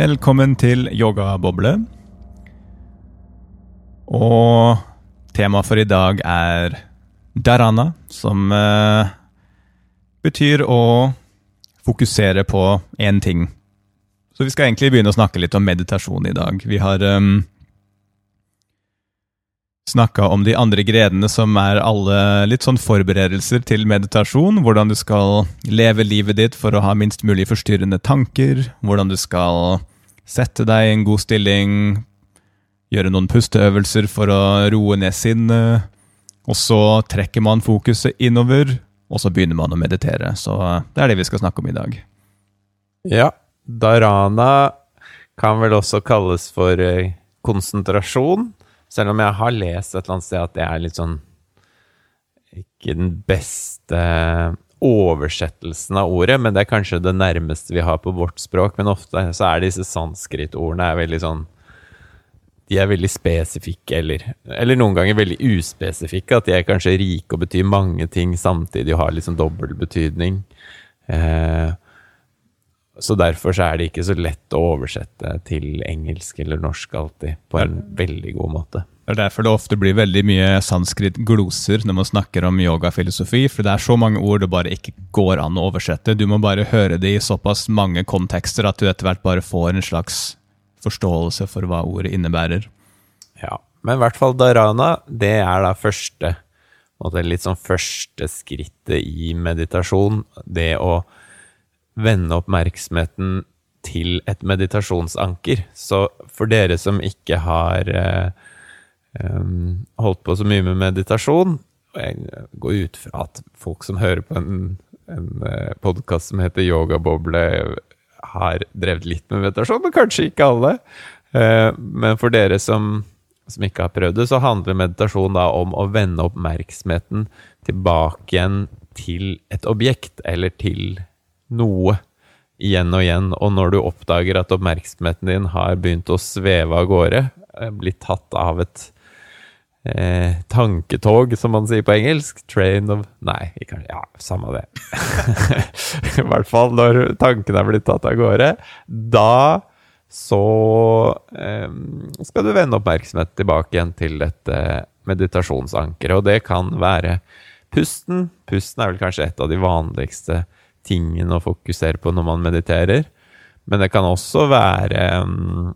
Velkommen til yogaboble. Og temaet for i dag er dharana, som eh, betyr å fokusere på én ting. Så vi skal egentlig begynne å snakke litt om meditasjon i dag. Vi har um, snakka om de andre gredene som er alle litt sånn forberedelser til meditasjon. Hvordan du skal leve livet ditt for å ha minst mulig forstyrrende tanker. Hvordan du skal sette deg i en god stilling. Gjøre noen pusteøvelser for å roe ned sinnet. Og så trekker man fokuset innover, og så begynner man å meditere. Så det er det vi skal snakke om i dag. Ja. Dharana kan vel også kalles for eh, konsentrasjon. Selv om jeg har lest et eller annet sted at det er litt sånn Ikke den beste oversettelsen av ordet, men det er kanskje det nærmeste vi har på vårt språk. Men ofte så er disse sanskrit-ordene veldig sånn De er veldig spesifikke, eller, eller noen ganger veldig uspesifikke. At de er kanskje rike og betyr mange ting samtidig og har liksom dobbel betydning. Eh, så derfor så er det ikke så lett å oversette til engelsk eller norsk alltid, på en veldig god måte. Det er derfor det ofte blir veldig mye sanskrit-gloser når man snakker om yogafilosofi, for det er så mange ord det bare ikke går an å oversette. Du må bare høre det i såpass mange kontekster at du etter hvert bare får en slags forståelse for hva ordet innebærer. Ja, men i hvert fall dharana, det er da første måte, litt sånn første skrittet i meditasjon. Det å vende oppmerksomheten til et meditasjonsanker. Så for dere som ikke har eh, um, holdt på så mye med meditasjon, og jeg går ut fra at folk som hører på en, en uh, podkast som heter Yogaboble, har drevet litt med meditasjon, men kanskje ikke alle. Uh, men for dere som, som, ikke har prøvd det, så handler meditasjon da om å vende oppmerksomheten tilbake igjen til et objekt, eller til noe, igjen og igjen. Og når du oppdager at oppmerksomheten din har begynt å sveve av gårde, blitt tatt av et eh, tanketog, som man sier på engelsk. Train of Nei, ikke, ja, samme det. I hvert fall når tankene er blitt tatt av gårde. Da så eh, skal du vende oppmerksomhet tilbake igjen til dette meditasjonsankeret. Og det kan være pusten. Pusten er vel kanskje et av de vanligste tingene å fokusere på når man mediterer. Men det kan også være um,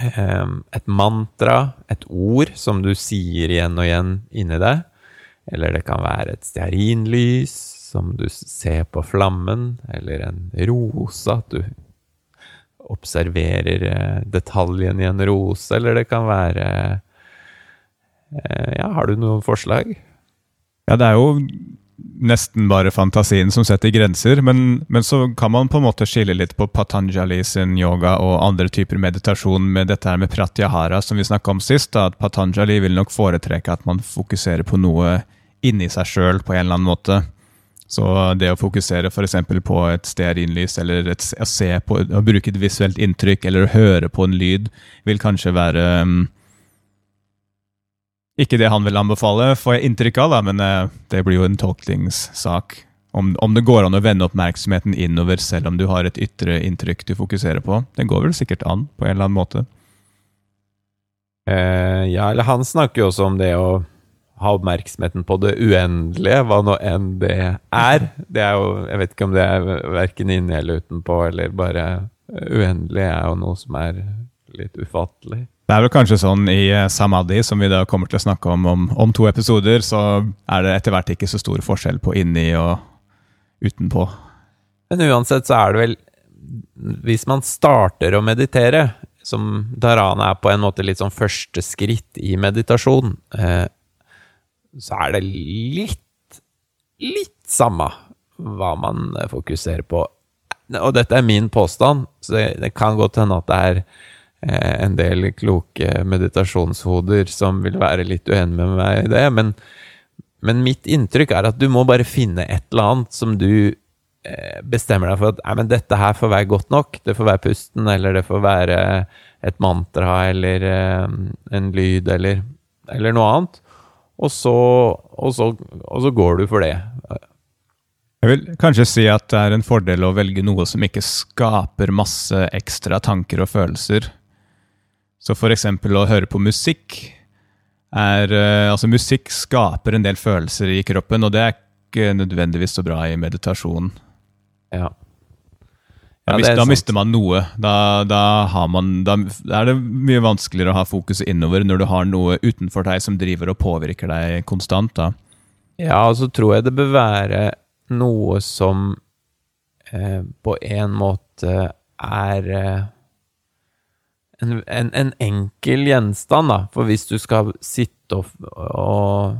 et mantra, et ord som du sier igjen og igjen inni deg. Eller det kan være et stearinlys som du ser på flammen, eller en rose, at du observerer eh, detaljen i en rose, eller det kan være eh, Ja, har du noen forslag? Ja, det er jo nesten bare fantasien som setter grenser, men, men, så kan man på en måte skille litt på Patanjali sin yoga og andre typer meditasjon med dette her med pratyahara som vi snakka om sist. Da, at Patanjali vil nok foretrekke at man fokuserer på noe inni seg sjøl på en eller annen måte. Så det å fokusere f.eks. på et stearinlys, eller et, å på, å bruke et visuelt inntrykk, eller å høre på en lyd, vil kanskje være um, ikke det han vil anbefale, får jeg inntrykk av, da, men uh, det blir jo en tolkningssak. Om, om, det går an å vende oppmerksomheten innover selv om du har et ytre inntrykk du fokuserer på. Det går vel sikkert an, på en eller annen måte. Eh, ja, eller han snakker jo også om det å ha oppmerksomheten på det uendelige, hva nå enn det er. Det er jo, Jeg vet ikke om det er verken inni eller utenpå, eller bare uendelig er jo noe som er litt ufattelig. Det er vel kanskje sånn i eh, Samadhi, som vi da kommer til å snakke om, om om, to episoder, så er det etter hvert ikke så stor forskjell på inni og utenpå. Men uansett så er det vel Hvis man starter å meditere, som dharana er på en måte litt sånn første skritt i meditasjon, eh, så er det litt litt samme hva man fokuserer på. Og dette er min påstand, så det, kan godt hende at det er en del kloke meditasjonshoder som vil være litt uenig med meg i det. Men, men, mitt inntrykk er at du må bare finne et eller annet som du eh, bestemmer deg for at men dette her får være godt nok. Det får være pusten, eller det får være et mantra, eller eh, en lyd, eller, eller noe annet. Og så, og, så, og så, går du for det. Jeg vil kanskje si at det er en fordel å velge noe som ikke skaper masse ekstra tanker og følelser. Så eksempel å høre på musikk er eh, Altså, musikk skaper en del følelser i kroppen, og det er ikke nødvendigvis så bra i meditasjon. Ja. Ja, da, det er da mister man noe. Da, da, har man, da er det mye vanskeligere å ha fokuset innover når du har noe utenfor deg som driver og påvirker deg konstant. Ja, og så tror jeg det bør være noe som eh, på en måte er eh, en, en, en enkel gjenstand, da. For hvis du skal sitte og, og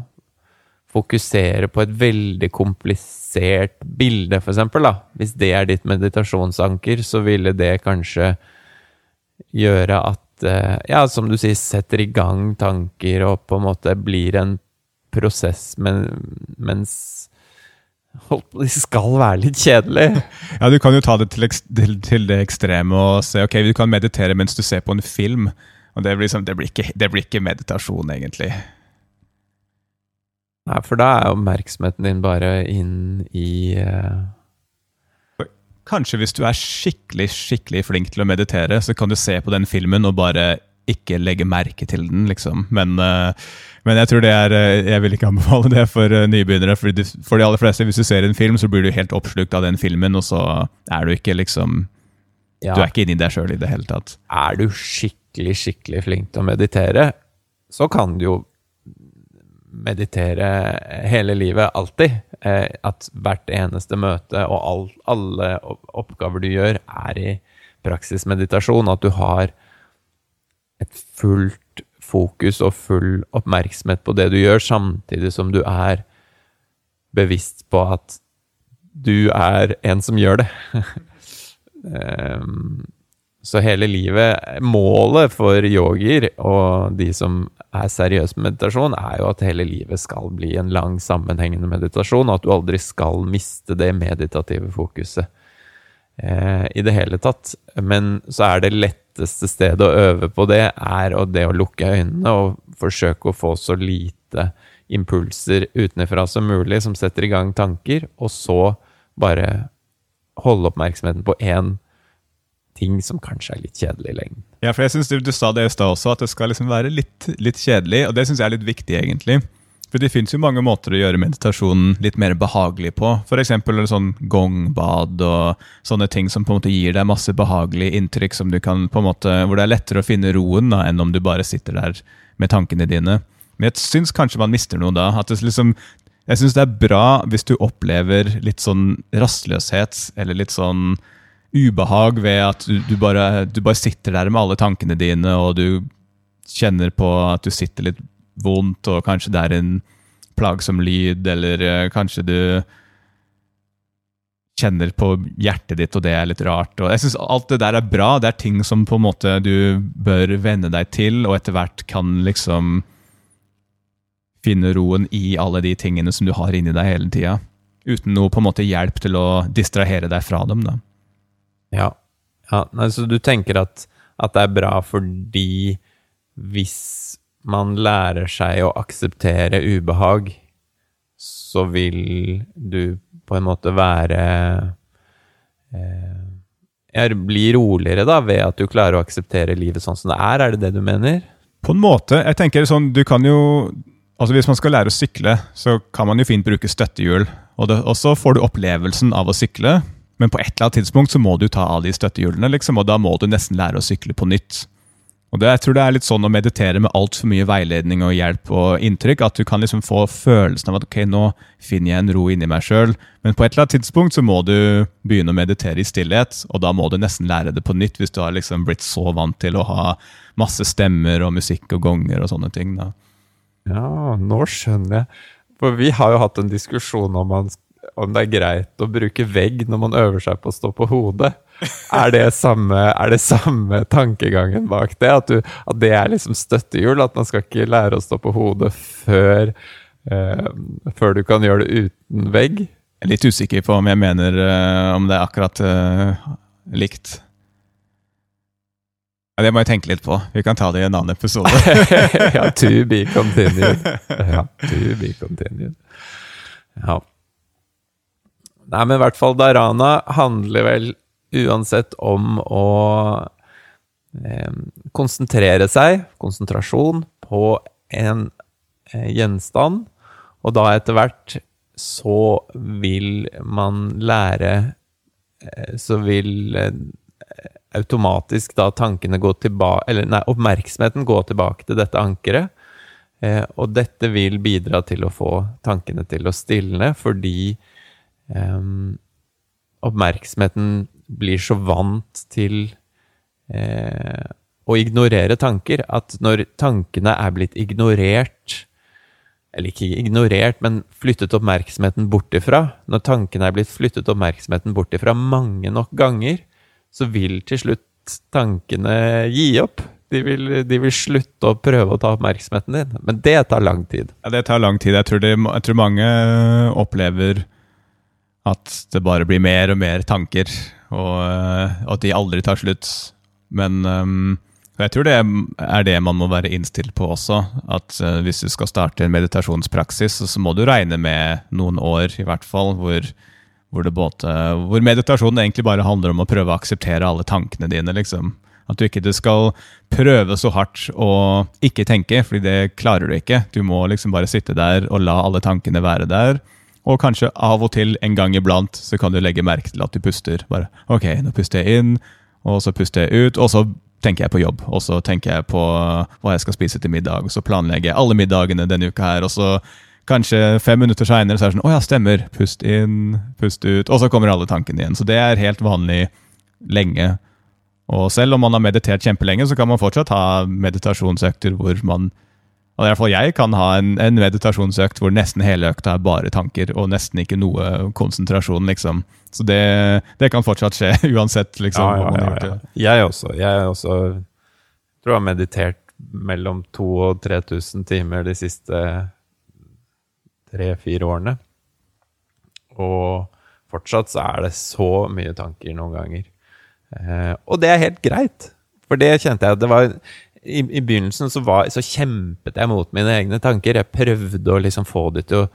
fokusere på et veldig komplisert bilde, for eksempel, da. Hvis det er ditt meditasjonsanker, så ville det kanskje gjøre at eh, Ja, som du sier, setter i gang tanker og på en måte blir en prosess, men, mens det skal være litt kjedelig. Ja, Du kan jo ta det til, til, til det ekstreme og se ok, du kan meditere mens du ser på en film. og Det blir, liksom, det blir, ikke, det blir ikke meditasjon, egentlig. Nei, for da er oppmerksomheten din bare inn i uh... Kanskje hvis du er skikkelig skikkelig flink til å meditere, så kan du se på den filmen og bare ikke legge merke til den, liksom. Men, eh, men jeg tror det er eh, Jeg vil ikke anbefale det for eh, nybegynnere. For, de, for de aller fleste, hvis du ser en film, så blir du helt oppslukt av den filmen, og så er du ikke liksom ja, Du er ikke inni deg sjøl i det hele tatt. Er du skikkelig, skikkelig flink til å meditere, så kan du jo meditere hele livet, alltid. Eh, at hvert eneste møte og all, alle oppgaver du gjør, er i praksismeditasjon. At du har et fullt fokus og full oppmerksomhet på det du gjør, samtidig som du er bevisst på at du er en som gjør det. Ehm, så hele livet Målet for yogier og de som er seriøse med meditasjon, er jo at hele livet skal bli en lang, sammenhengende meditasjon, og at du aldri skal miste det meditative fokuset eh, i det hele tatt. Men så er det letteste stedet å øve på det, er det å lukke øynene og forsøke å få så lite impulser utenfra som mulig som setter i gang tanker, og så bare holde oppmerksomheten på én ting som kanskje er litt kjedelig i lengden. Ja, for jeg synes du, du sa det i stad også, at det skal liksom være litt, litt kjedelig, og det syns jeg er litt viktig, egentlig. For det fins mange måter å gjøre meditasjonen litt mer behagelig på. F.eks. sånn gongbad og sånne ting som på en måte gir deg masse behagelige inntrykk som du kan på en måte, hvor det er lettere å finne roen da, enn om du bare sitter der med tankene dine. Men jeg syns kanskje man mister noe da. at det liksom jeg syns det er bra hvis du opplever litt sånn rastløshet, eller litt sånn ubehag ved at du, du, bare, du bare sitter der med alle tankene dine, og du kjenner på at du sitter litt vondt, og kanskje det er en plagsom lyd, eller eh, kanskje du kjenner på hjertet ditt, og det er litt rart. Og jeg synes Alt det der er bra. Det er ting som på en måte du bør venne deg til, og etter hvert kan liksom finne roen i alle de tingene som du har inni deg hele tida. Uten noe på en måte hjelp til å distrahere deg fra dem. da. Ja. ja Så altså, du tenker at, at det er bra fordi hvis man lærer seg å akseptere ubehag, så vil du på en måte være eh, Bli roligere, da, ved at du klarer å akseptere livet sånn som det er? Er det det du mener? På en måte. Jeg tenker sånn, du kan jo Altså Hvis man skal lære å sykle, så kan man jo fint bruke støttehjul. Og, det, og så får du opplevelsen av å sykle, men på et eller annet tidspunkt så må du ta av de støttehjulene, liksom, og da må du nesten lære å sykle på nytt. Og det, Jeg tror det er litt sånn å meditere med altfor mye veiledning og hjelp og inntrykk, at du kan liksom få følelsen av at ok, nå finner jeg en ro inni meg sjøl, men på et eller annet tidspunkt så må du begynne å meditere i stillhet, og da må du nesten lære det på nytt, hvis du har liksom blitt så vant til å ha masse stemmer og musikk og gonger og sånne ting. da. Ja, nå skjønner jeg. For vi har jo hatt en diskusjon om, man, om det er greit å bruke vegg når man øver seg på å stå på hodet. Er det samme, er det samme tankegangen bak det? At, du, at det er liksom støttehjul? At man skal ikke lære å stå på hodet før, eh, før du kan gjøre det uten vegg? Jeg er litt usikker på om jeg mener uh, om det er akkurat uh, likt. Ja, det må jeg tenke litt på. Vi kan ta det i en annen episode. ja, to be continued. Ja, to be continued. Ja. Nei, men i hvert fall Darana handler vel uansett om å eh, konsentrere seg, konsentrasjon, på en eh, gjenstand, og da etter hvert så vil man lære eh, Så vil eh, automatisk da tankene gå tilbake Eller nei, oppmerksomheten gå tilbake til dette ankeret. Eh, og dette vil bidra til å få tankene til å stilne, fordi eh, oppmerksomheten blir så vant til eh, å ignorere tanker at når tankene er blitt ignorert eller ikke ignorert, men flyttet oppmerksomheten bort ifra. Når tankene er blitt flyttet oppmerksomheten bort ifra mange nok ganger, så vil til slutt tankene gi opp. De vil, de vil, slutte å prøve å ta oppmerksomheten din. Men det tar lang tid. Ja, det tar lang tid. Jeg tror, det, jeg tror mange opplever at det bare blir mer og mer tanker, og, og at de aldri tar slutt. Men um, jeg tror det er det man må være innstilt på også. At uh, hvis du skal starte en meditasjonspraksis, så må du regne med noen år, i hvert fall, hvor, hvor, både, hvor meditasjonen egentlig bare handler om å prøve å akseptere alle tankene dine. liksom. At du ikke skal prøve så hardt å ikke tenke, fordi det klarer du ikke. Du må liksom bare sitte der og la alle tankene være der. Og kanskje av og til, en gang iblant, så kan du legge merke til at du puster. Bare OK, nå puster jeg inn, og så puster jeg ut, og så tenker jeg på jobb, og så tenker jeg på hva jeg skal spise til middag, og så planlegger jeg alle middagene denne uka her, og så kanskje fem minutter seinere så er det sånn Å ja, stemmer. Pust inn, pust ut. Og så kommer alle tankene igjen. Så det er helt vanlig lenge. Og selv om man har meditert kjempelenge, så kan man fortsatt ha meditasjonsøkter hvor man og i hvert fall jeg kan ha en, en, meditasjonsøkt hvor nesten hele økta er bare tanker, og nesten ikke noe konsentrasjon, liksom. Så det, det kan fortsatt skje, uansett liksom, ja, ja, hva man har gjort. Ja. Jeg også. Jeg også tror jeg har meditert mellom 2000 og 3000 timer de siste tre-fire årene. Og fortsatt så er det så mye tanker noen ganger. Eh, og det er helt greit. For det kjente jeg. Det var i, i, begynnelsen så, var, så, kjempet jeg mot mine egne tanker. Jeg prøvde å liksom få det til å,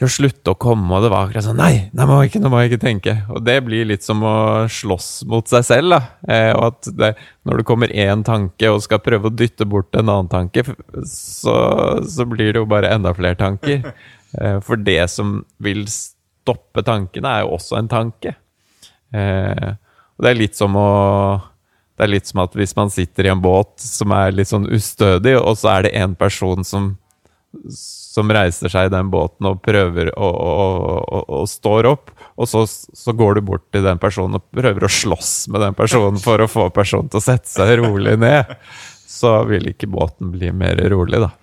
til å slutte å komme, og det var akkurat sånn Nei, nei må ikke, nå må jeg ikke tenke. Og det blir litt som å slåss mot seg selv. da. Eh, og at det, når det kommer én tanke og skal prøve å dytte bort en annen tanke, så, så blir det jo bare enda flere tanker. Eh, for det som vil stoppe tankene, er jo også en tanke. Eh, og det er litt som å det er litt som at hvis man sitter i en båt som er litt sånn ustødig, og så er det en person som, som reiser seg i den båten og prøver å, og står opp, og så, så, går du bort til den personen og prøver å slåss med den personen for å få personen til å sette seg rolig ned, så vil ikke båten bli mer rolig, da.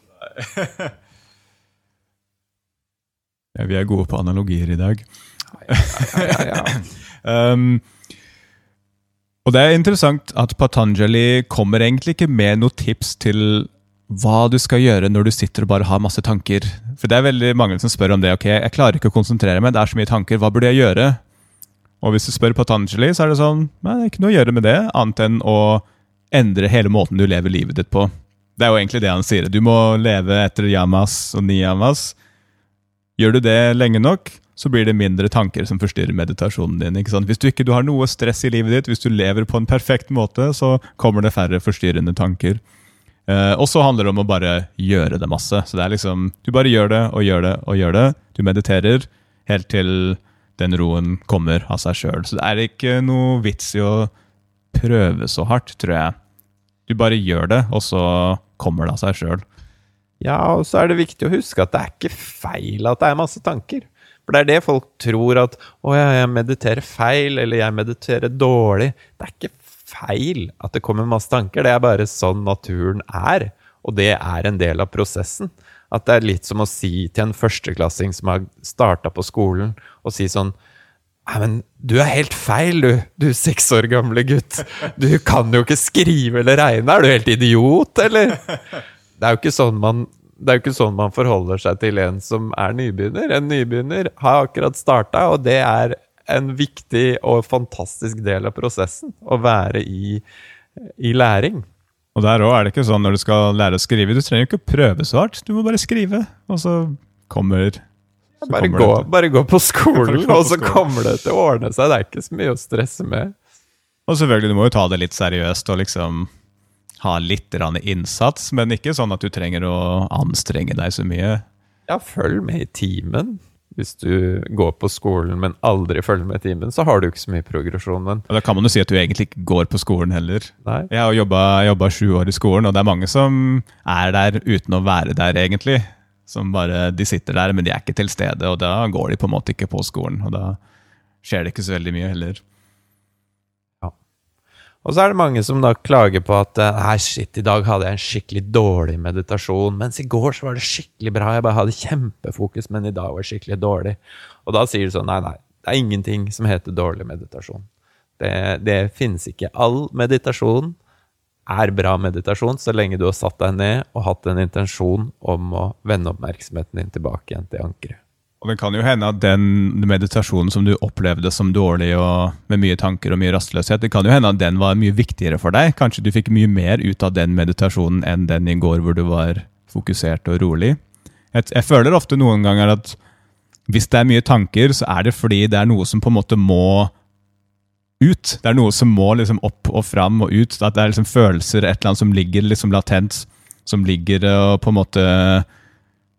Ja, vi er gode på analogier i dag. Ja, ja, ja, um, og det er interessant at Patanjali kommer egentlig ikke med noe tips til hva du skal gjøre når du sitter og bare har masse tanker. For det er veldig mange som spør om det. ok, Jeg klarer ikke å konsentrere meg, det er så mye tanker, hva burde jeg gjøre? Og hvis du spør Patanjali, så er det sånn Nei, det er ikke noe å gjøre med det, annet enn å endre hele måten du lever livet ditt på. Det er jo egentlig det han sier. Du må leve etter yamas og niyamas. Gjør du det lenge nok, så blir det mindre tanker som forstyrrer meditasjonen din. ikke sant? Hvis du ikke du har noe stress i livet ditt, hvis du lever på en perfekt måte, så kommer det færre forstyrrende tanker. Eh, og så handler det om å bare gjøre det masse. Så det er liksom, Du bare gjør det og gjør det og gjør det. Du mediterer helt til den roen kommer av seg sjøl. Så det er ikke noe vits i å prøve så hardt, tror jeg. Du bare gjør det, og så kommer det av seg sjøl. Ja, og så er det viktig å huske at det er ikke feil at det er masse tanker. For det er det folk tror at 'Å jeg mediterer feil', eller 'jeg mediterer dårlig'. Det er ikke feil at det kommer masse tanker, det er bare sånn naturen er. Og det er en del av prosessen. At det er litt som å si til en førsteklassing som har starta på skolen, og si sånn Nei, men du er helt feil, du, du seks år gamle gutt. Du kan jo ikke skrive eller regne. Er du helt idiot, eller? Det er jo ikke sånn man det er jo ikke sånn man forholder seg til en som er nybegynner. En nybegynner har akkurat starta, og det er en viktig og fantastisk del av prosessen. Å være i, i læring. Og der òg er det ikke sånn når du skal lære å skrive. Du trenger ikke å prøve så hardt, du må bare skrive. Og så kommer Bare kommer gå, bare gå på skolen, og så skolen. kommer det til å ordne seg. Det er ikke så mye å stresse med. Og selvfølgelig, du må jo ta det litt seriøst og liksom ha litt innsats, men ikke sånn at du trenger å anstrenge deg så mye. Ja, følg med i timen. Hvis du går på skolen, men aldri følger med i timen, så har du ikke så mye progresjon. Men da kan man jo si at du egentlig ikke går på skolen heller. nei. Jeg har jobba, sju år i skolen, og det er mange som er der uten å være der, egentlig. Som bare, De sitter der, men de er ikke til stede, og da går de på en måte ikke på skolen. Og da skjer det ikke så veldig mye heller. Og så er det mange som da klager på at eh, Nei, shit, i dag hadde jeg en skikkelig dårlig meditasjon. Mens i går så var det skikkelig bra. Jeg bare hadde kjempefokus, men i dag var det skikkelig dårlig. Og da sier du sånn Nei, nei. Det er ingenting som heter dårlig meditasjon. Det, det finnes ikke. All meditasjon er bra meditasjon så lenge du har satt deg ned og hatt en intensjon om å vende oppmerksomheten din tilbake igjen til ankeret. Og det kan jo hende at den meditasjonen som du opplevde som dårlig og med mye tanker og mye rastløshet, det kan jo hende at den var mye viktigere for deg. Kanskje du fikk mye mer ut av den meditasjonen enn den i går hvor du var fokusert og rolig. Jeg, jeg føler ofte noen ganger at hvis det er mye tanker, så er det fordi det er noe som på en måte må ut. Det er noe som må liksom opp og fram og ut. At det er liksom følelser, et eller annet som ligger liksom latent, som ligger og på en måte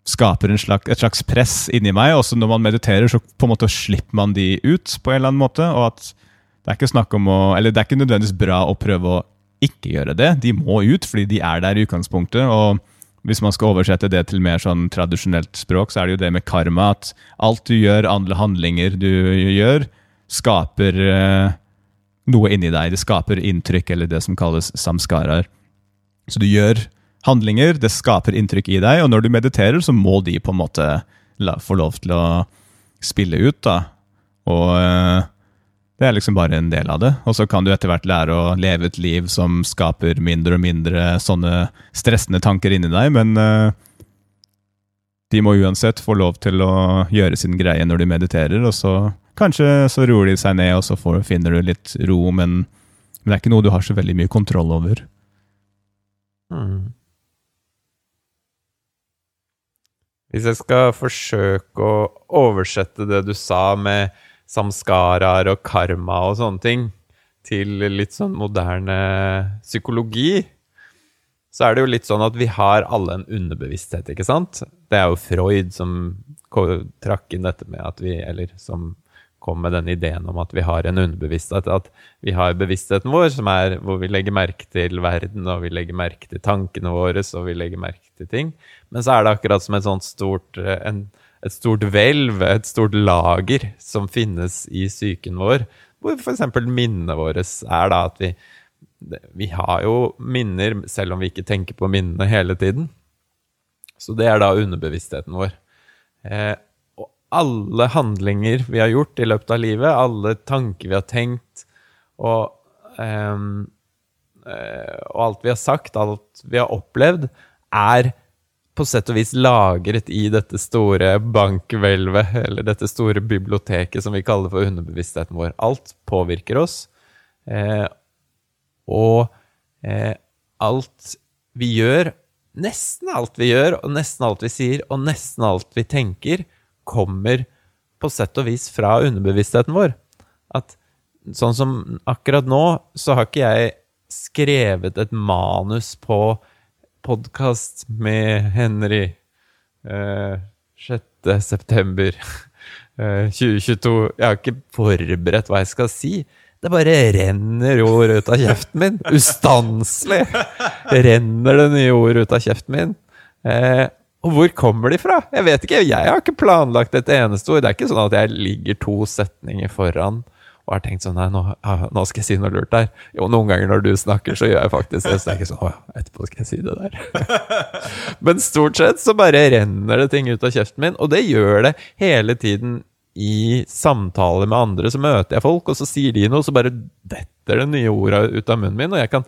skaper slags, et slags press inni meg. Også når man mediterer, så på en måte slipper man de ut på en eller annen måte. og at Det er ikke snakk om å, eller det er ikke nødvendigvis bra å prøve å ikke gjøre det. De må ut, fordi de er der i utgangspunktet. og hvis man skal oversette det til mer sånn tradisjonelt språk, så er det jo det med karma. At alt du gjør, andre handlinger du gjør, skaper eh, noe inni deg. Det skaper inntrykk, eller det som kalles samskaraer. Så du gjør handlinger, det skaper inntrykk i deg, og når du mediterer, så må de på en måte la, få lov til å spille ut. da. Og eh, det er liksom bare en del av det. Og så kan du etter hvert lære å leve et liv som skaper mindre og mindre sånne stressende tanker inni deg, men eh, de må uansett få lov til å gjøre sin greie når de mediterer, og så kanskje så roer de seg ned, og så får, finner du litt ro, men, men det er ikke noe du har så veldig mye kontroll over. Mm. Hvis jeg skal forsøke å oversette det du sa med samskaraer og karma og sånne ting, til litt sånn moderne psykologi, så er det jo litt sånn at vi har alle en underbevissthet, ikke sant? Det er jo Freud som trakk inn dette med at vi, eller som kom med den ideen om at vi har en underbevissthet, at vi har bevisstheten vår, som er hvor vi legger merke til verden, og vi legger merke til tankene våre, og vi legger merke til ting. Men så er det akkurat som et sånt stort, eh, en, et stort hvelv, et stort lager, som finnes i psyken vår, hvor f.eks. minnene våre er da at vi vi har jo minner, selv om vi ikke tenker på minnene hele tiden. Så det er da underbevisstheten vår. Eh, alle handlinger vi har gjort i løpet av livet, alle tanker vi har tenkt, og, um, og alt vi har sagt, alt vi har opplevd, er på sett og vis lagret i dette store bankhvelvet, eller dette store biblioteket som vi kaller for underbevisstheten vår. Alt påvirker oss. Eh, og eh, alt vi gjør, nesten alt vi gjør, og nesten alt vi sier, og nesten alt vi tenker, kommer på sett og vis fra underbevisstheten vår. At sånn som akkurat nå, så har ikke jeg skrevet et manus på podkast med Henry eh, 6. september eh, 2022. Jeg har ikke forberedt hva jeg skal si. Det bare renner ord ut av kjeften min. Ustanselig renner det nye ord ut av kjeften min. Eh, og hvor kommer de fra? Jeg vet ikke. Jeg har ikke planlagt et eneste ord. Det er ikke sånn at jeg ligger to setninger foran og har tenkt sånn Nei, nå, nå skal jeg si noe lurt der. Jo, noen ganger når du snakker, så gjør jeg faktisk det. Så det er ikke sånn Å, etterpå skal jeg si det der. Men stort sett så bare renner det ting ut av kjeften min, og det gjør det hele tiden i samtaler med andre. Så møter jeg folk, og så sier de noe, så bare detter det nye orda ut av munnen min, og jeg kan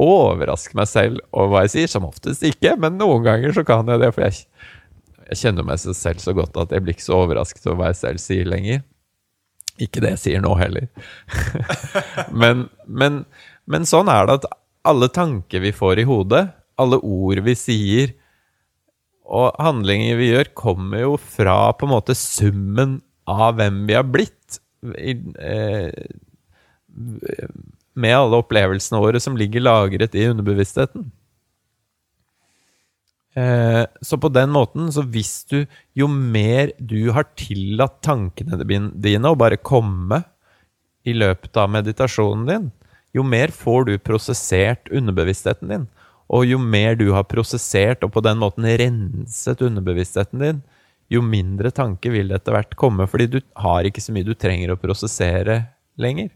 overraske meg selv over hva jeg sier. Som oftest ikke, men noen ganger så kan jeg det. For jeg, jeg kjenner meg selv så godt at jeg blir ikke så overrasket over hva jeg selv sier lenger. Ikke det jeg sier nå heller. men, men, men sånn er det at alle tanker vi får i hodet, alle ord vi sier, Og handlinger vi gjør, kommer jo fra på en måte summen av hvem vi har blitt. I, eh, med alle opplevelsene våre som ligger lagret i underbevisstheten. Eh, så på den måten, så hvis du Jo mer du har tillatt tankene dine å bare komme i løpet av meditasjonen din, jo mer får du prosessert underbevisstheten din. Og jo mer du har prosessert og på den måten renset underbevisstheten din, jo mindre tanke vil det etter hvert komme, fordi du har ikke så mye du trenger å prosessere lenger.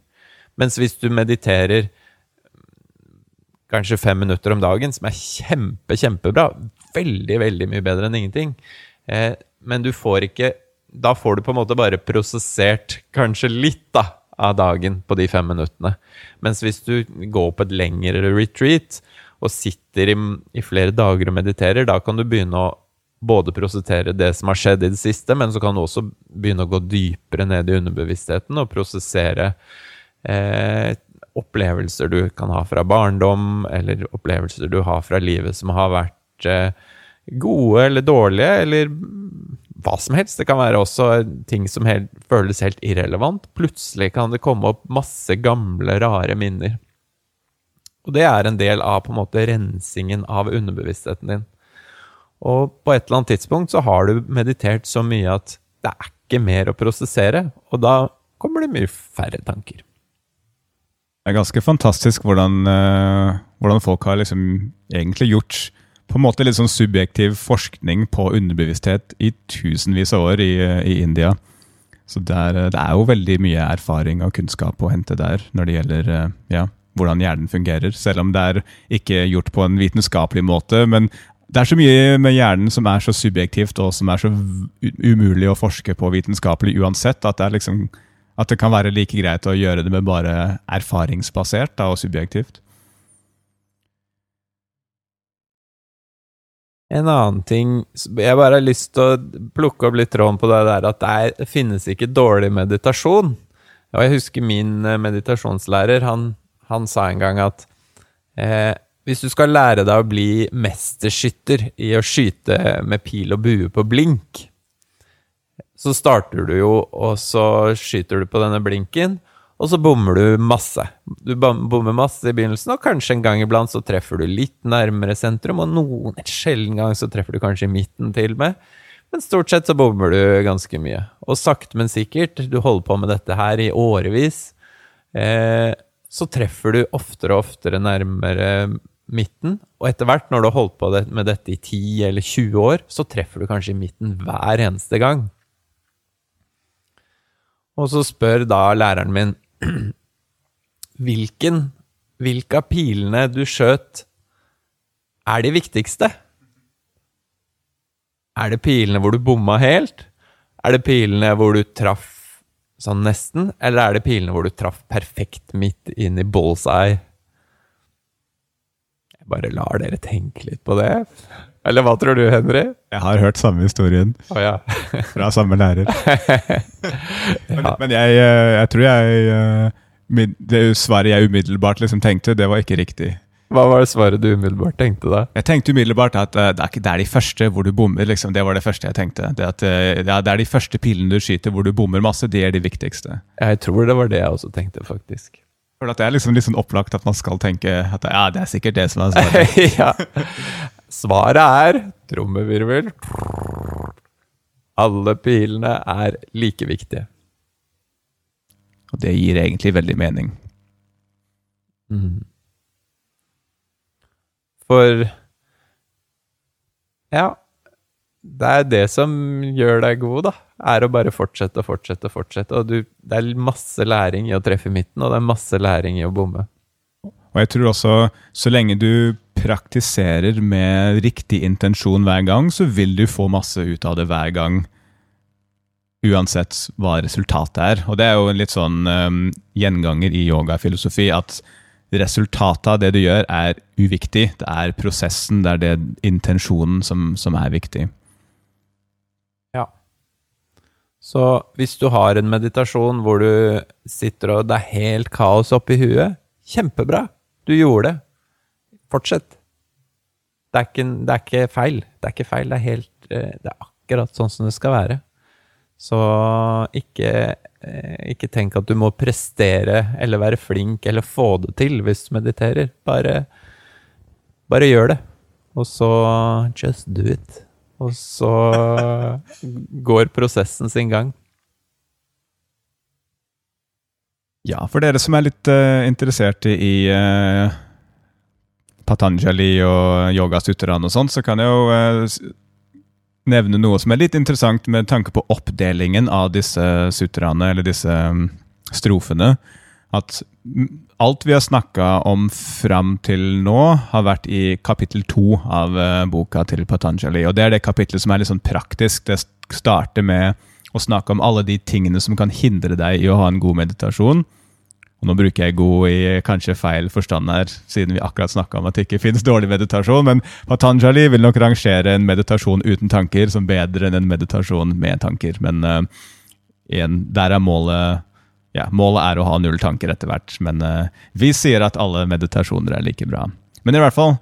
Mens hvis du mediterer kanskje fem minutter om dagen, som er kjempe, kjempebra, veldig, veldig mye bedre enn ingenting, eh, men du får ikke Da får du på en måte bare prosessert kanskje litt da, av dagen på de fem minuttene. Mens hvis du går på et lengre retreat og sitter i, i flere dager og mediterer, da kan du begynne å både prosessere det som har skjedd i det siste, men så kan du også begynne å gå dypere ned i underbevisstheten og prosessere eh, opplevelser du kan ha fra barndom, eller opplevelser du har fra livet som har vært eh, gode eller dårlige, eller hva som helst. Det kan være også ting som helt, føles helt irrelevant. Plutselig kan det komme opp masse gamle, rare minner. Og det er en del av på en måte rensingen av underbevisstheten din. Og på et eller annet tidspunkt så har du meditert så mye at det er ikke mer å prosessere, og da kommer det mye færre tanker. Det er ganske fantastisk hvordan, uh, hvordan folk har liksom egentlig gjort på en måte litt sånn subjektiv forskning på underbevissthet i tusenvis av år i, i India. Så det er, det er, jo veldig mye erfaring og kunnskap å hente der når det gjelder ja, hvordan hjernen fungerer. Selv om det er ikke gjort på en vitenskapelig måte. Men det er så mye med hjernen som er så subjektivt og som er så umulig å forske på vitenskapelig uansett, at det er liksom at det kan være like greit å gjøre det med bare erfaringsbasert da, og subjektivt. En annen ting Jeg bare har lyst til å plukke opp litt tråden på det der at det, finnes ikke dårlig meditasjon. Og jeg husker min eh, meditasjonslærer, han, han sa en gang at eh, hvis du skal lære deg å bli mesterskytter i å skyte med pil og bue på blink, så starter du jo, og så skyter du på denne blinken, og så bommer du masse. Du bommer masse i begynnelsen, og kanskje en gang iblant så treffer du litt nærmere sentrum, og noen et sjelden gang så treffer du kanskje i midten til og med. Men stort sett så bommer du ganske mye. Og sakte, men sikkert, du holder på med dette her i årevis, eh, så treffer du oftere og oftere nærmere midten. Og etter hvert, når du har holdt på med dette i 10 eller 20 år, så treffer du kanskje i midten hver eneste gang. Og så spør da læreren min hvilken, hvilke av pilene du skjøt, er de viktigste? Er det pilene hvor du bomma helt? Er det pilene hvor du traff sånn nesten? Eller er det pilene hvor du traff perfekt midt inn i bullseye? Jeg bare lar dere tenke litt på det. Eller hva tror du, Henry? Jeg har hørt samme historien oh, ja. fra samme lærer. men, ja. men jeg, eh, jeg, tror jeg eh, Det svaret jeg umiddelbart liksom tenkte, det var ikke riktig. Hva var det svaret du umiddelbart tenkte da? Jeg tenkte umiddelbart at uh, det, er, det, er, de første hvor du bommer. liksom, Det var det første jeg tenkte. Det, at, uh, det er de første pilene du skyter hvor du bommer masse, det er de viktigste. Jeg tror det var det jeg også tenkte, faktisk. For Det er liksom litt sånn opplagt at man skal tenke at ja, det er sikkert det som er svaret. ja. Svaret er trommevirvel. Alle pilene er like viktige. Og det gir egentlig veldig mening. Mm. For Ja, det er det som gjør deg god, da. Er å bare fortsette og fortsette og fortsette. Og du, det er masse læring i å treffe midten, og det er masse læring i å bomme. Og jeg tror også, så lenge du praktiserer med riktig intensjon hver gang, så vil du få masse ut av det hver gang. Uansett hva resultatet er. Og det er jo en litt sånn um, gjenganger i yogafilosofi at resultatet av det du gjør, er uviktig. Det er prosessen, det er det intensjonen som, som er viktig. Ja. Så hvis du har en meditasjon hvor du sitter og det er helt kaos oppi huet, kjempebra! Du gjorde det. Fortsett. Det er, ikke, det er ikke feil. Det er ikke feil, det er helt eh, Det er akkurat sånn som det skal være. Så ikke, eh, ikke tenk at du må prestere eller være flink eller få det til hvis du mediterer. Bare, bare gjør det. Og så just do it. Og så går prosessen sin gang. Ja, for dere som er litt uh, interessert i uh, Patanjali og yogasutraen og sånn, så kan jeg jo uh, nevne noe som er litt interessant med tanke på oppdelingen av disse sutraene, eller disse um, strofene. At alt vi har snakka om fram til nå, har vært i kapittel to av boka til Patanjali. Og det er det kapittelet som er litt sånn praktisk. Det starter med å snakke om alle de tingene som kan hindre deg i å ha en god meditasjon. Nå bruker jeg god i kanskje feil forstand her, siden vi akkurat snakka om at det ikke finnes dårlig meditasjon, men Patanjali vil nok rangere en meditasjon uten tanker som bedre enn en meditasjon med tanker. Men uh, igjen, der er målet ja, Målet er å ha null tanker etter hvert, men uh, vi sier at alle meditasjoner er like bra. Men i hvert fall,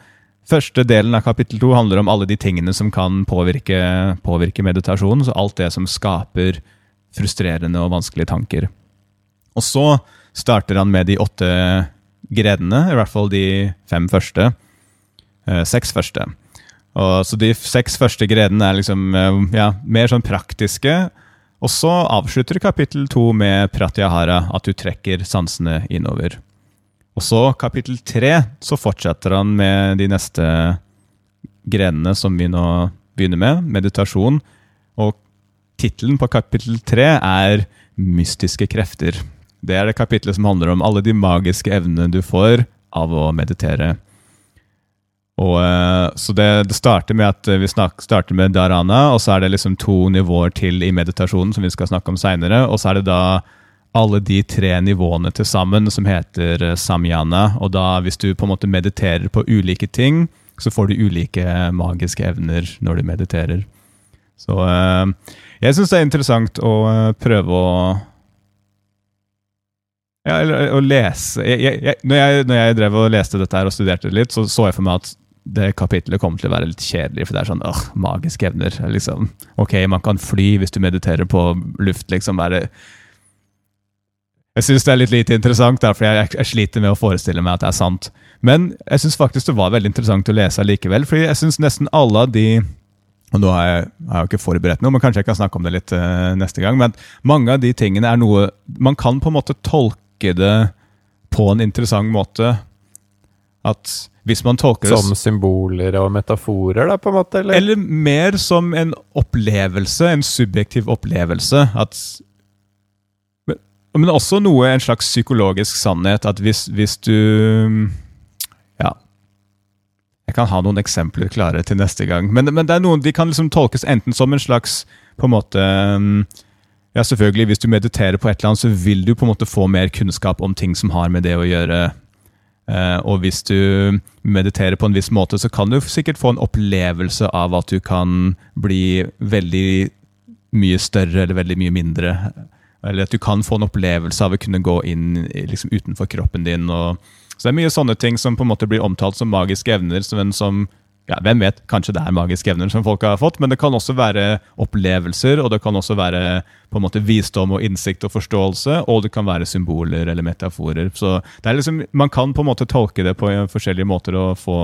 Første delen av kapittel to handler om alle de tingene som kan påvirke, påvirke meditasjonen. Så alt det som skaper frustrerende og vanskelige tanker. Og så starter han med de åtte grenene, i hvert fall de fem første. Eh, seks første. Og, så de seks første grenene er liksom eh, ja, mer sånn praktiske. Og så avslutter kapittel to med pratyahara, at du trekker sansene innover. Og så, kapittel tre, så fortsetter han med de neste grenene som vi nå begynner med, meditasjon. Og tittelen på kapittel tre er 'Mystiske krefter'. Det er det kapitlet som handler om alle de magiske evnene du får av å meditere. Og, eh, så det, det, starter med at vi snak, starter med dharana, og så er det liksom to nivåer til i meditasjonen som vi skal snakke om seinere. Og så er det da alle de tre nivåene til sammen som heter eh, samyana. Og da, hvis du på en måte mediterer på ulike ting, så får du ulike magiske evner når du mediterer. Så jeg syns det er interessant å prøve å ja, eller å lese jeg, jeg, når, jeg, når, jeg, drev og leste dette her og studerte det litt, så så jeg for meg at det kapitlet kommer til å være litt kjedelig, for det er sånn åh, magiske evner. liksom. Ok, man kan fly hvis du mediterer på luft, liksom. Bare jeg syns det er litt lite interessant, for jeg, jeg, sliter med å forestille meg at det er sant. Men jeg syns faktisk det var veldig interessant å lese likevel, fordi jeg syns nesten alle av de og nå har jeg, har jeg jo ikke forberedt noe, men kanskje jeg kan snakke om det litt uh, neste gang. Men mange av de tingene er noe Man kan på en måte tolke det på en interessant måte. At hvis man tolker det Som symboler og metaforer, da, på en måte? Eller, eller mer som en opplevelse, en subjektiv opplevelse. At men også noe, en slags psykologisk sannhet, at hvis, hvis du Ja. Jeg kan ha noen eksempler klare til neste gang. Men, men det er noen, de kan liksom tolkes enten som en slags på en måte Ja, selvfølgelig, hvis du mediterer på et eller annet, så vil du på en måte få mer kunnskap om ting som har med det å gjøre. Uh, og hvis du mediterer på en viss måte, så kan du sikkert få en opplevelse av at du kan bli veldig mye større eller veldig mye mindre. Eller at du kan få en opplevelse av å kunne gå inn liksom, utenfor kroppen din. Og, så det er mye sånne ting som på en måte blir omtalt som magiske evner. men som ja, Hvem vet, kanskje det er magiske evner som folk har fått, men det kan også være opplevelser, og det kan også være på en måte visdom og innsikt og forståelse, og det kan være symboler eller metaforer. Så det er liksom, Man kan på en måte tolke det på forskjellige måter og få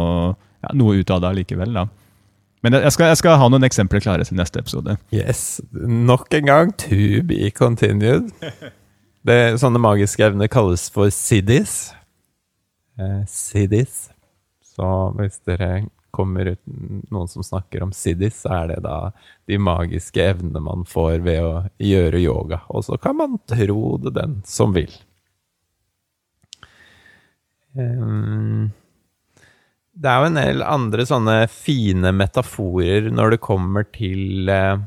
ja, noe ut av det allikevel. da. Men jeg skal, jeg skal, ha noen eksempler klare til neste episode. Yes. Nok en gang to be continued. Det, sånne magiske evner kalles for siddis. Eh, siddis. Så hvis dere kommer ut noen som snakker om siddis, så er det da de magiske evnene man får ved å gjøre yoga. Og så kan man tro det den som vil. Um, det er jo en del andre sånne fine metaforer når det kommer til eh,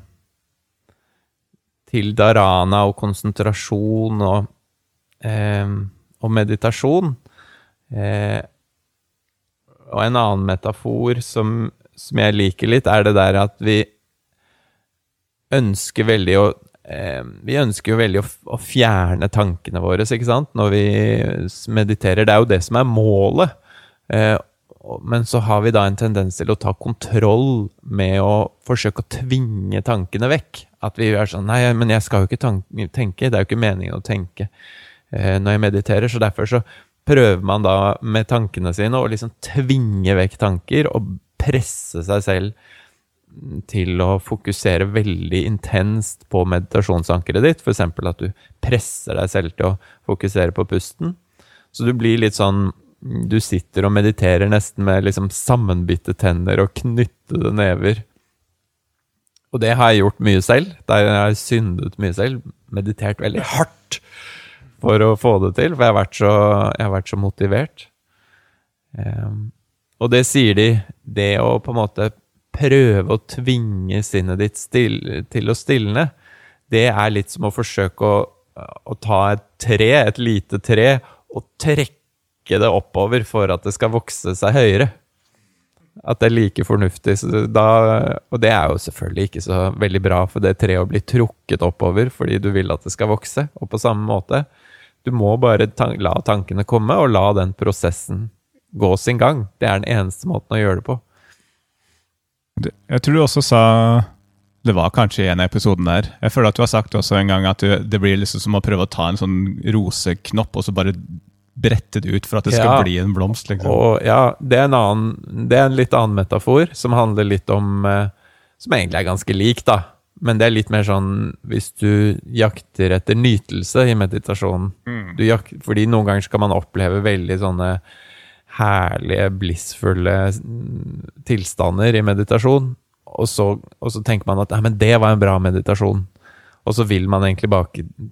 Til dharana og konsentrasjon og, eh, og meditasjon. Eh, og en annen metafor som, som, jeg liker litt, er det der at vi ønsker veldig å eh, Vi ønsker jo veldig å, fjerne tankene våre, ikke sant, når vi mediterer. Det er jo det som er målet. Eh, men så har vi da en tendens til å ta kontroll med å forsøke å tvinge tankene vekk. At vi er sånn Nei, men jeg skal jo ikke tenke. Det er jo ikke meningen å tenke eh, når jeg mediterer. Så derfor så prøver man da med tankene sine å liksom tvinge vekk tanker og presse seg selv til å fokusere veldig intenst på meditasjonsankeret ditt. F.eks. at du presser deg selv til å fokusere på pusten. Så du blir litt sånn Du sitter og mediterer nesten med liksom sammenbitte tenner og knyttede never. Og det har jeg gjort mye selv. Der jeg har syndet mye selv. Meditert veldig hardt for å få det til, for jeg har vært så, har vært så motivert. Um, og det sier de, det å på en måte prøve å tvinge sinnet ditt still, til å stilne, det er litt som å forsøke å, å, ta et tre, et lite tre, og trekke det oppover for at det skal vokse seg høyere. At det er like fornuftig. Da, og det er jo selvfølgelig ikke så veldig bra for det treet å bli trukket oppover fordi du vil at det skal vokse. Og på samme måte, du må bare tan la tankene komme, og la den prosessen gå sin gang. Det er den eneste måten å gjøre det på. Jeg tror du også sa Det var kanskje i en av episoden der. Jeg føler at du har sagt også en gang at du, det blir liksom som å prøve å ta en sånn roseknopp og så bare brette det ut for at det skal ja, bli en blomst. Liksom. Og, ja, det er, en annen, det er en litt annen metafor som handler litt om eh, Som egentlig er ganske lik, da. Men det er litt mer sånn hvis du jakter etter nytelse i meditasjonen. Mm. Jakter, fordi noen ganger skal man oppleve veldig sånne herlige, blissfulle tilstander i meditasjon. Og så, og så tenker man at Nei, men det var en bra meditasjon. Og så vil man egentlig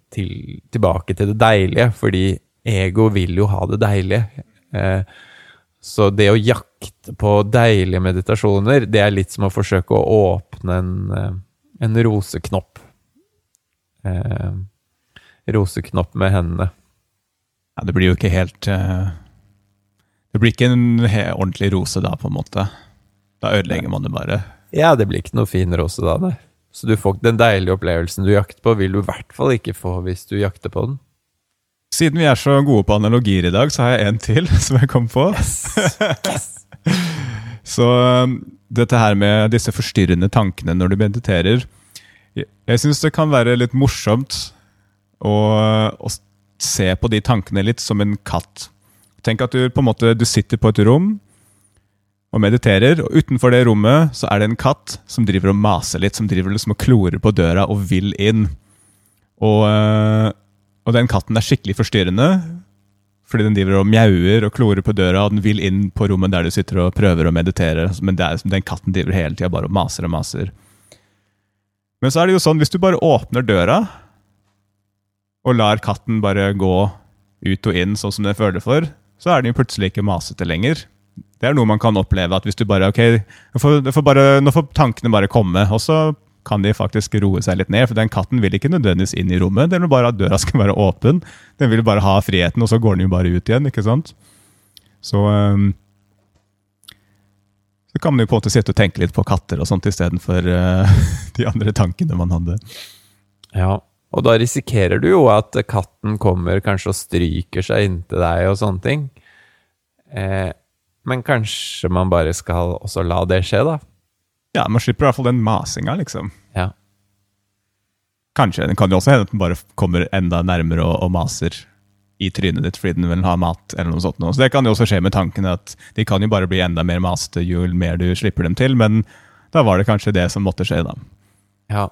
til, tilbake til det deilige, fordi ego vil jo ha det deilige. Eh, så det å jakte på deilige meditasjoner, det er litt som å forsøke å åpne en, eh, en roseknopp. Eh, roseknopp med hendene. Ja, det blir jo ikke helt eh, det blir ikke en ordentlig rose da, på en måte. Da ødelegger man det bare. Ja, det blir ikke noe fin rose da, nei. Så du får den deilige opplevelsen du jakter på, vil du i hvert fall ikke få hvis du jakter på den. Siden vi er så gode på analogier i dag, så har jeg en til som jeg kom på. Yes. Yes. Så um, dette her med disse forstyrrende tankene når du mediterer Jeg syns det kan være litt morsomt å, å se på de tankene litt som en katt. Tenk at du på en måte du sitter på et rom og mediterer, og utenfor det rommet så er det en katt som driver og maser litt, som driver liksom og klorer på døra og vil inn. Og, eh, og den katten er skikkelig forstyrrende, fordi den driver og mjauer og klorer på døra, og den vil inn på rommet der du sitter og prøver å meditere, men er, den katten driver hele tida bare og maser og maser. Men så er det jo sånn, hvis du bare åpner døra og lar katten bare gå ut og inn sånn som den føler for, så er den jo plutselig ikke masete lenger. Det er noe man kan oppleve. at hvis du bare, ok, får, får bare, Nå får tankene bare komme, og så kan de faktisk roe seg litt ned. For den katten vil ikke nødvendigvis inn i rommet. Den vil bare at døra skal være åpen. Den vil bare ha friheten, og så går den jo bare ut igjen. ikke sant? Så um, så kan man jo på en måte sitte og tenke litt på katter og sånt istedenfor uh, de andre tankene man hadde. Ja, og da risikerer du jo at katten kommer kanskje og stryker seg inntil deg og sånne ting. Eh, men kanskje man bare skal også la det skje, da? Ja, man slipper i hvert fall den masinga, liksom. Ja. Kanskje. Det kan jo også hende at den bare kommer enda nærmere og, og, maser i trynet ditt fordi den vil ha mat, eller noe sånt. Så det kan jo også skje med tanken at de kan jo bare bli enda mer maste jo mer du slipper dem til, men da var det kanskje det som måtte skje, da. Ja,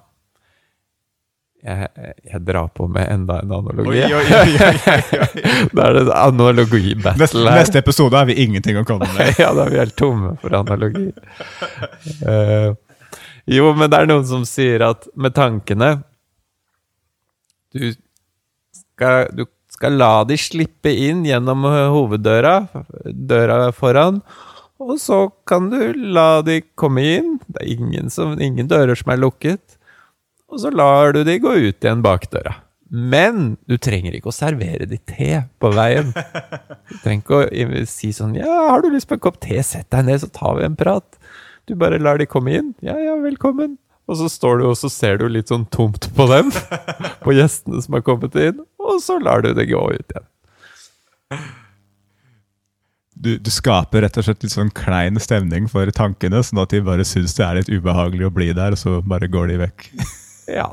jeg, jeg, drar på med enda en analogi. Oi, oi, oi, da er det analogi-battle neste. Neste episode har vi ingenting å komme med. ja, da er vi helt tomme for analogi. Uh, jo, men det er noen som sier at med tankene Du skal, du skal la de slippe inn gjennom hoveddøra, døra foran. Og så kan du la de komme inn. Det er ingen, som, ingen dører som er lukket og så lar du de gå ut igjen bakdøra. Men du trenger ikke å servere de te på veien. Du trenger ikke å si sånn 'Ja, har du lyst på en kopp te? Sett deg ned, så tar vi en prat.' Du bare lar de komme inn. 'Ja, ja, velkommen.' Og så står du og så ser du litt sånn tomt på dem, på gjestene som har kommet inn, og så lar du det gå ut igjen. du, du skaper rett og slett litt sånn klein stemning for tankene, sånn at de bare syns det er litt ubehagelig å bli der, og så bare går de vekk. Ja,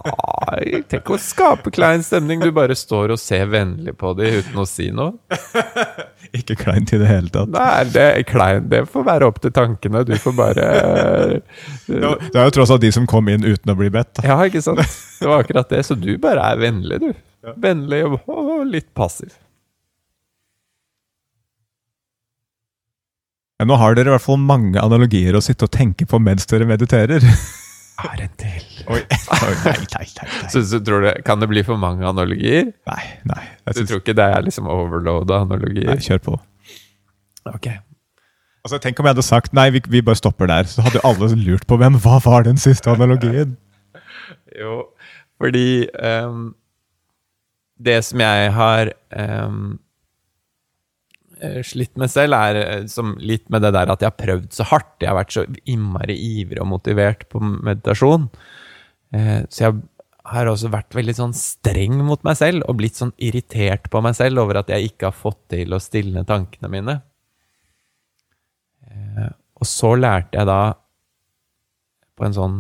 tenk å skape klein stemning. Du bare står og ser vennlig på dem uten å si noe. Ikke kleint i det hele tatt. Nei, det er klein. Det får være opp til tankene. Du får bare Det er jo tross alt de som kom inn uten å bli bedt. Da. Ja, ikke sant? Det var akkurat det. Så du bare er vennlig, du. Vennlig og litt passiv. Ja, nå har dere i hvert fall mange analogier å sitte og tenke på mens dere mediterer. Er en til. Oi, Oi nei, nei, nei, nei. Så, så tror du, Kan det bli for mange analogier? Nei, nei. Jeg Du tror ikke det er liksom overloada analogier? nei kjør på. Ok. Altså, tenk om jeg hadde sagt nei, vi, vi bare stopper der. Så hadde jo alle lurt på hvem hva var den siste analogien. Jo, fordi um, Det som jeg har ehm, eh, slitt med selv, er eh, litt med det der at jeg har prøvd så hardt. Jeg har vært så innmari ivrig og motivert på meditasjon. Eh, så jeg har også vært veldig sånn streng mot meg selv, og blitt sånn irritert på meg selv over at jeg ikke har fått til å stilne tankene mine. Eh, og så lærte jeg da på en sånn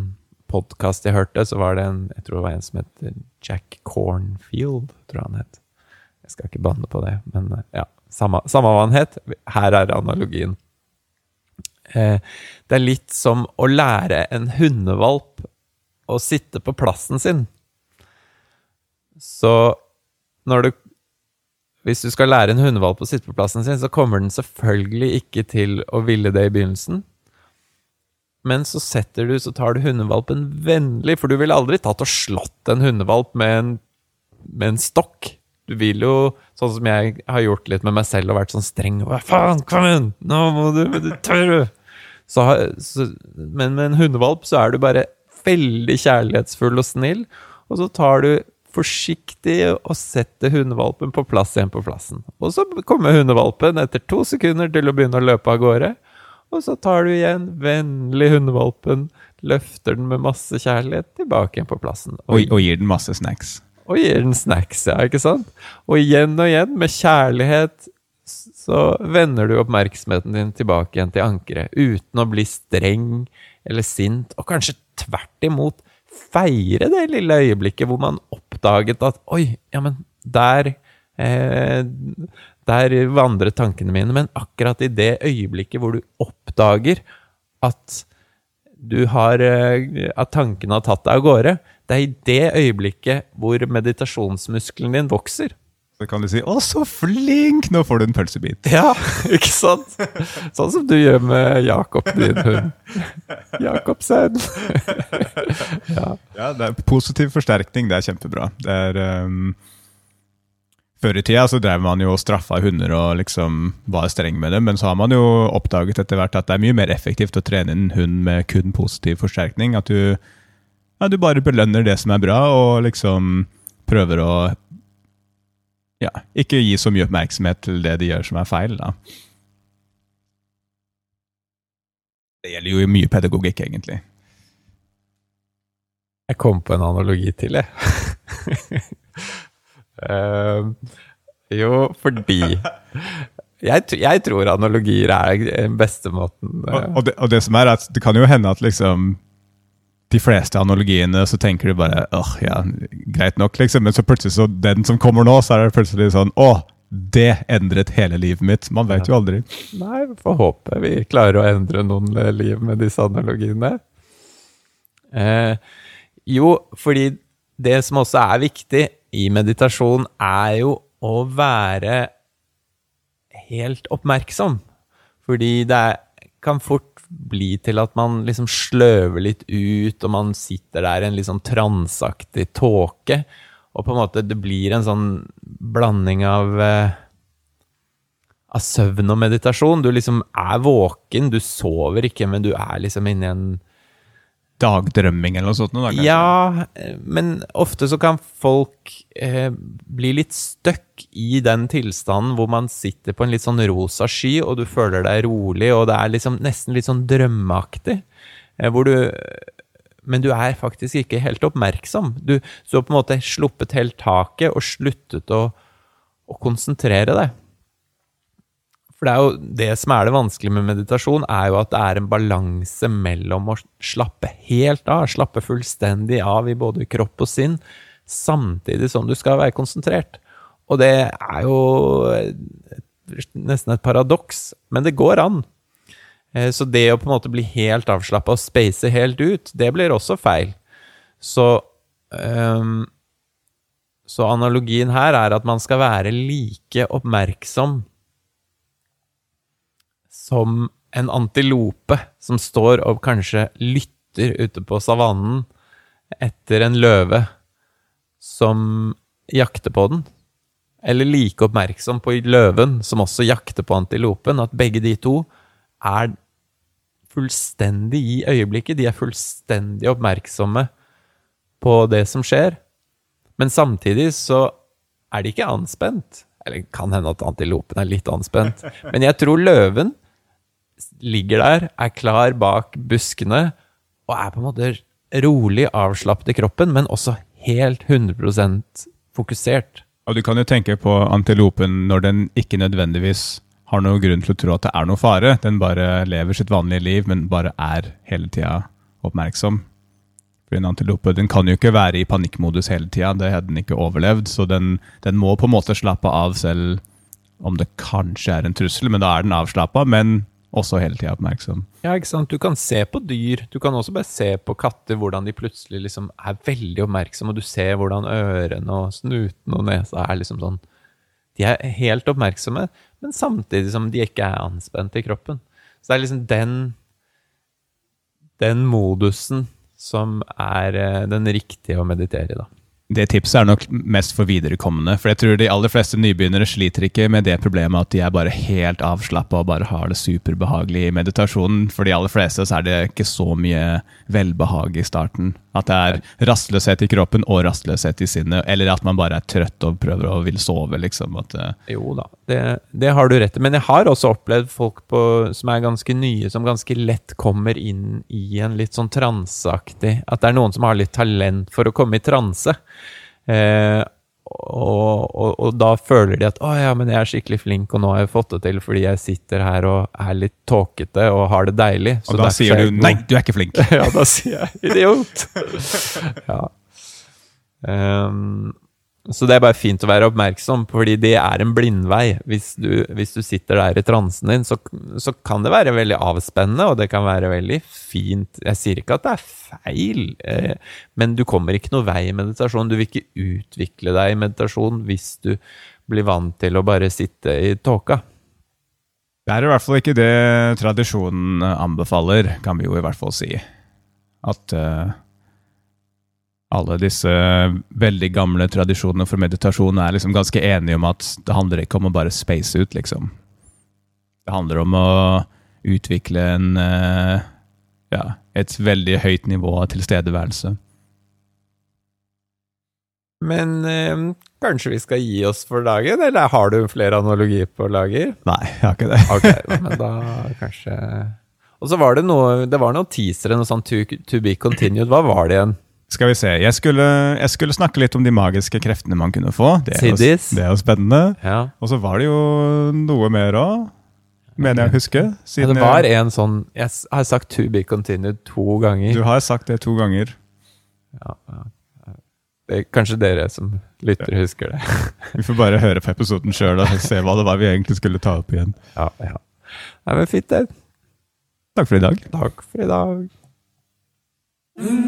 podkast jeg hørte, så var det en jeg tror det var en som het Jack Cornfield, tror jeg han het. Jeg skal ikke banne på det, men eh, ja, samme, samme hva han het. Her er analogien. Eh, det er litt som å lære en hundevalp å sitte på plassen sin. Så når du Hvis du skal lære en hundevalp å sitte på plassen sin, så kommer den selvfølgelig ikke til å ville det i begynnelsen. Men så setter du, så tar du hundevalpen vennlig, for du ville aldri tatt og slått en hundevalp med en, med en stokk. Du vil jo, sånn som jeg har gjort litt med meg selv og vært sånn streng Hva faen, kom igjen! Nå må du, du tør du! Så, så, men med en hundevalp så er du bare veldig kjærlighetsfull og snill, og så tar du forsiktig og setter hundevalpen på plass igjen på plassen. Og så kommer hundevalpen etter to sekunder til å begynne å løpe av gårde. Og så tar du igjen vennlig hundevalpen, løfter den med masse kjærlighet tilbake igjen på plassen. Og, og gir den masse snacks. Og gir den snacks, ja, ikke sant? Og igjen og igjen, med kjærlighet, så vender du oppmerksomheten din tilbake igjen til ankeret, uten å bli streng eller sint, og kanskje tvert imot feire det lille øyeblikket hvor man oppdaget at oi, ja, men der eh, der vandret tankene mine, men akkurat i det øyeblikket hvor du oppdager at du har eh, At tankene har tatt deg av gårde. Det er i det øyeblikket hvor meditasjonsmuskelen din vokser. Så kan du si 'Å, så flink! Nå får du en pølsebit'. Ja, ikke sant? Sånn som du gjør med Jakob, din hund. Jakobsen. Ja, det er Positiv forsterkning, det er kjempebra. Det er um Før i tida så drev man jo og straffa hunder og liksom var streng med dem, men så har man jo oppdaget etter hvert at det er mye mer effektivt å trene en hund med kun positiv forsterkning. At du, ja, du bare belønner det som er bra, og liksom prøver å ja, ikke gi så mye oppmerksomhet til det de gjør som er feil. da. Det gjelder jo mye pedagogikk, egentlig. Jeg kom på en analogi til, jeg. uh, jo, fordi jeg, jeg tror analogier er den beste måten Uh. Og, og, det, og det som er at det kan jo hende at liksom de fleste analogiene så tenker du bare åh, ja, greit nok, liksom. Men så plutselig så den som kommer nå, så er det plutselig sånn Å, det endret hele livet mitt. Man vet jo aldri. Nei, vi får håpe vi klarer å endre noen liv med disse analogiene. Eh, jo, fordi det som også er viktig i meditasjon, er jo å være helt oppmerksom. Fordi det kan fort bli til at man liksom sløver litt ut, og man sitter der i en litt sånn transaktig tåke. Og på en måte det blir en sånn blanding av eh, av søvn og meditasjon. Du liksom er våken, du sover ikke, men du er liksom inni en Dagdrømming eller noe sånt. Da. Ja, eh, men ofte så kan folk eh, bli litt stuck i den tilstanden hvor man sitter på en litt sånn rosa sky, og du føler deg rolig, og det er liksom nesten litt sånn drømmeaktig. Eh, hvor du Men du er faktisk ikke helt oppmerksom. Du, så har på en måte sluppet helt taket og sluttet å, å konsentrere deg. For det er jo det som er det vanskelige med meditasjon, er jo at det er en balanse mellom å slappe helt av, slappe fullstendig av i både kropp og sinn, samtidig som du skal være konsentrert. Og det er jo nesten et paradoks, men det går an. Eh, så det å på en måte bli helt avslappa og space helt ut, det blir også feil. Så um, Så analogien her er at man skal være like oppmerksom som en antilope som står og kanskje lytter ute på savannen etter en løve som jakter på den. Eller like oppmerksom på løven som også jakter på antilopen. At begge de to er fullstendig i øyeblikket. De er fullstendig oppmerksomme på det som skjer. Men samtidig så er de ikke anspent. Eller kan hende at antilopen er litt anspent. Men jeg tror løven ligger der, er klar bak buskene, og er på en måte rolig avslappet i kroppen, men også helt 100% fokusert. Og du kan jo tenke på antilopen når den ikke nødvendigvis har noen grunn til å tro at det er noe fare. Den bare lever sitt vanlige liv, men bare er hele tida oppmerksom. For En antilope den kan jo ikke være i panikkmodus hele tida, det hadde den ikke overlevd. Så den, den, må på en måte slappe av selv om det kanskje er en trussel, men da er den avslappa. Men også hele tida oppmerksom. Ja, ikke sant. Du kan se på dyr. Du kan også bare se på katter, hvordan de plutselig liksom er veldig oppmerksomme, og du ser hvordan ørene og snuten og nesa er liksom sånn De er helt oppmerksomme, men samtidig som de ikke er anspent i kroppen. Så det er liksom den den modusen som er eh, den riktige å meditere i, da det tipset er nok mest for viderekommende. For jeg tror de aller fleste nybegynnere sliter ikke med det problemet at de er bare helt avslappa og bare har det superbehagelig i meditasjonen. For de aller fleste så er det ikke så mye velbehag i starten. At det er rastløshet i kroppen og rastløshet i sinnet. Eller at man bare er trøtt og prøver å vil sove, liksom. At, uh... Jo da, det, det, har du rett i. Men jeg har også opplevd folk på, som er ganske nye, som ganske lett kommer inn i en litt sånn transeaktig At det er noen som har litt talent for å komme i transe. Eh, og, og, og, da føler de at 'å ja, men jeg er skikkelig flink, og nå har jeg fått det til fordi jeg sitter her og er litt tåkete og har det deilig'. og da sier du 'nei, du er ikke flink'. ja, da sier jeg 'idiot'. ja. Um, så det er bare fint å være oppmerksom, fordi det er en blindvei. Hvis du, hvis du sitter der i transen din, så, så, kan det være veldig avspennende, og det kan være veldig fint. Jeg sier ikke at det er feil, eh, men du kommer ikke noe vei i meditasjon. Du vil ikke utvikle deg i meditasjon hvis du blir vant til å bare sitte i tåka. Det er i hvert fall ikke det tradisjonen anbefaler, kan vi jo i hvert fall si. At uh alle disse veldig gamle tradisjonene for meditasjon er liksom ganske enige om at det handler ikke om å bare space ut, liksom. Det handler om å utvikle en eh, ja, et veldig høyt nivå av tilstedeværelse. Men eh, kanskje vi skal gi oss for dagen, eller har du flere analogier på lager? Nei, jeg har ikke det. ok, men da kanskje Og så var det noe Det var noen teasere, noe sånn to, to be continued. Hva var det igjen? Skal vi se. Jeg skulle, jeg skulle, snakke litt om de magiske kreftene man kunne få. Det er, jo, det er jo spennende. Ja. Og så var det jo noe mer òg, mener jeg å huske. Ja, det var en sånn Jeg har sagt 'to be continued' to ganger. Du har sagt det to ganger. Ja, ja. Det er kanskje dere som lytter, husker det. vi får bare høre på episoden sjøl og se hva det var vi egentlig skulle ta opp igjen. Ja, ja. Nei, men fint, det. Takk for i dag. Takk for i dag. Mm-hmm.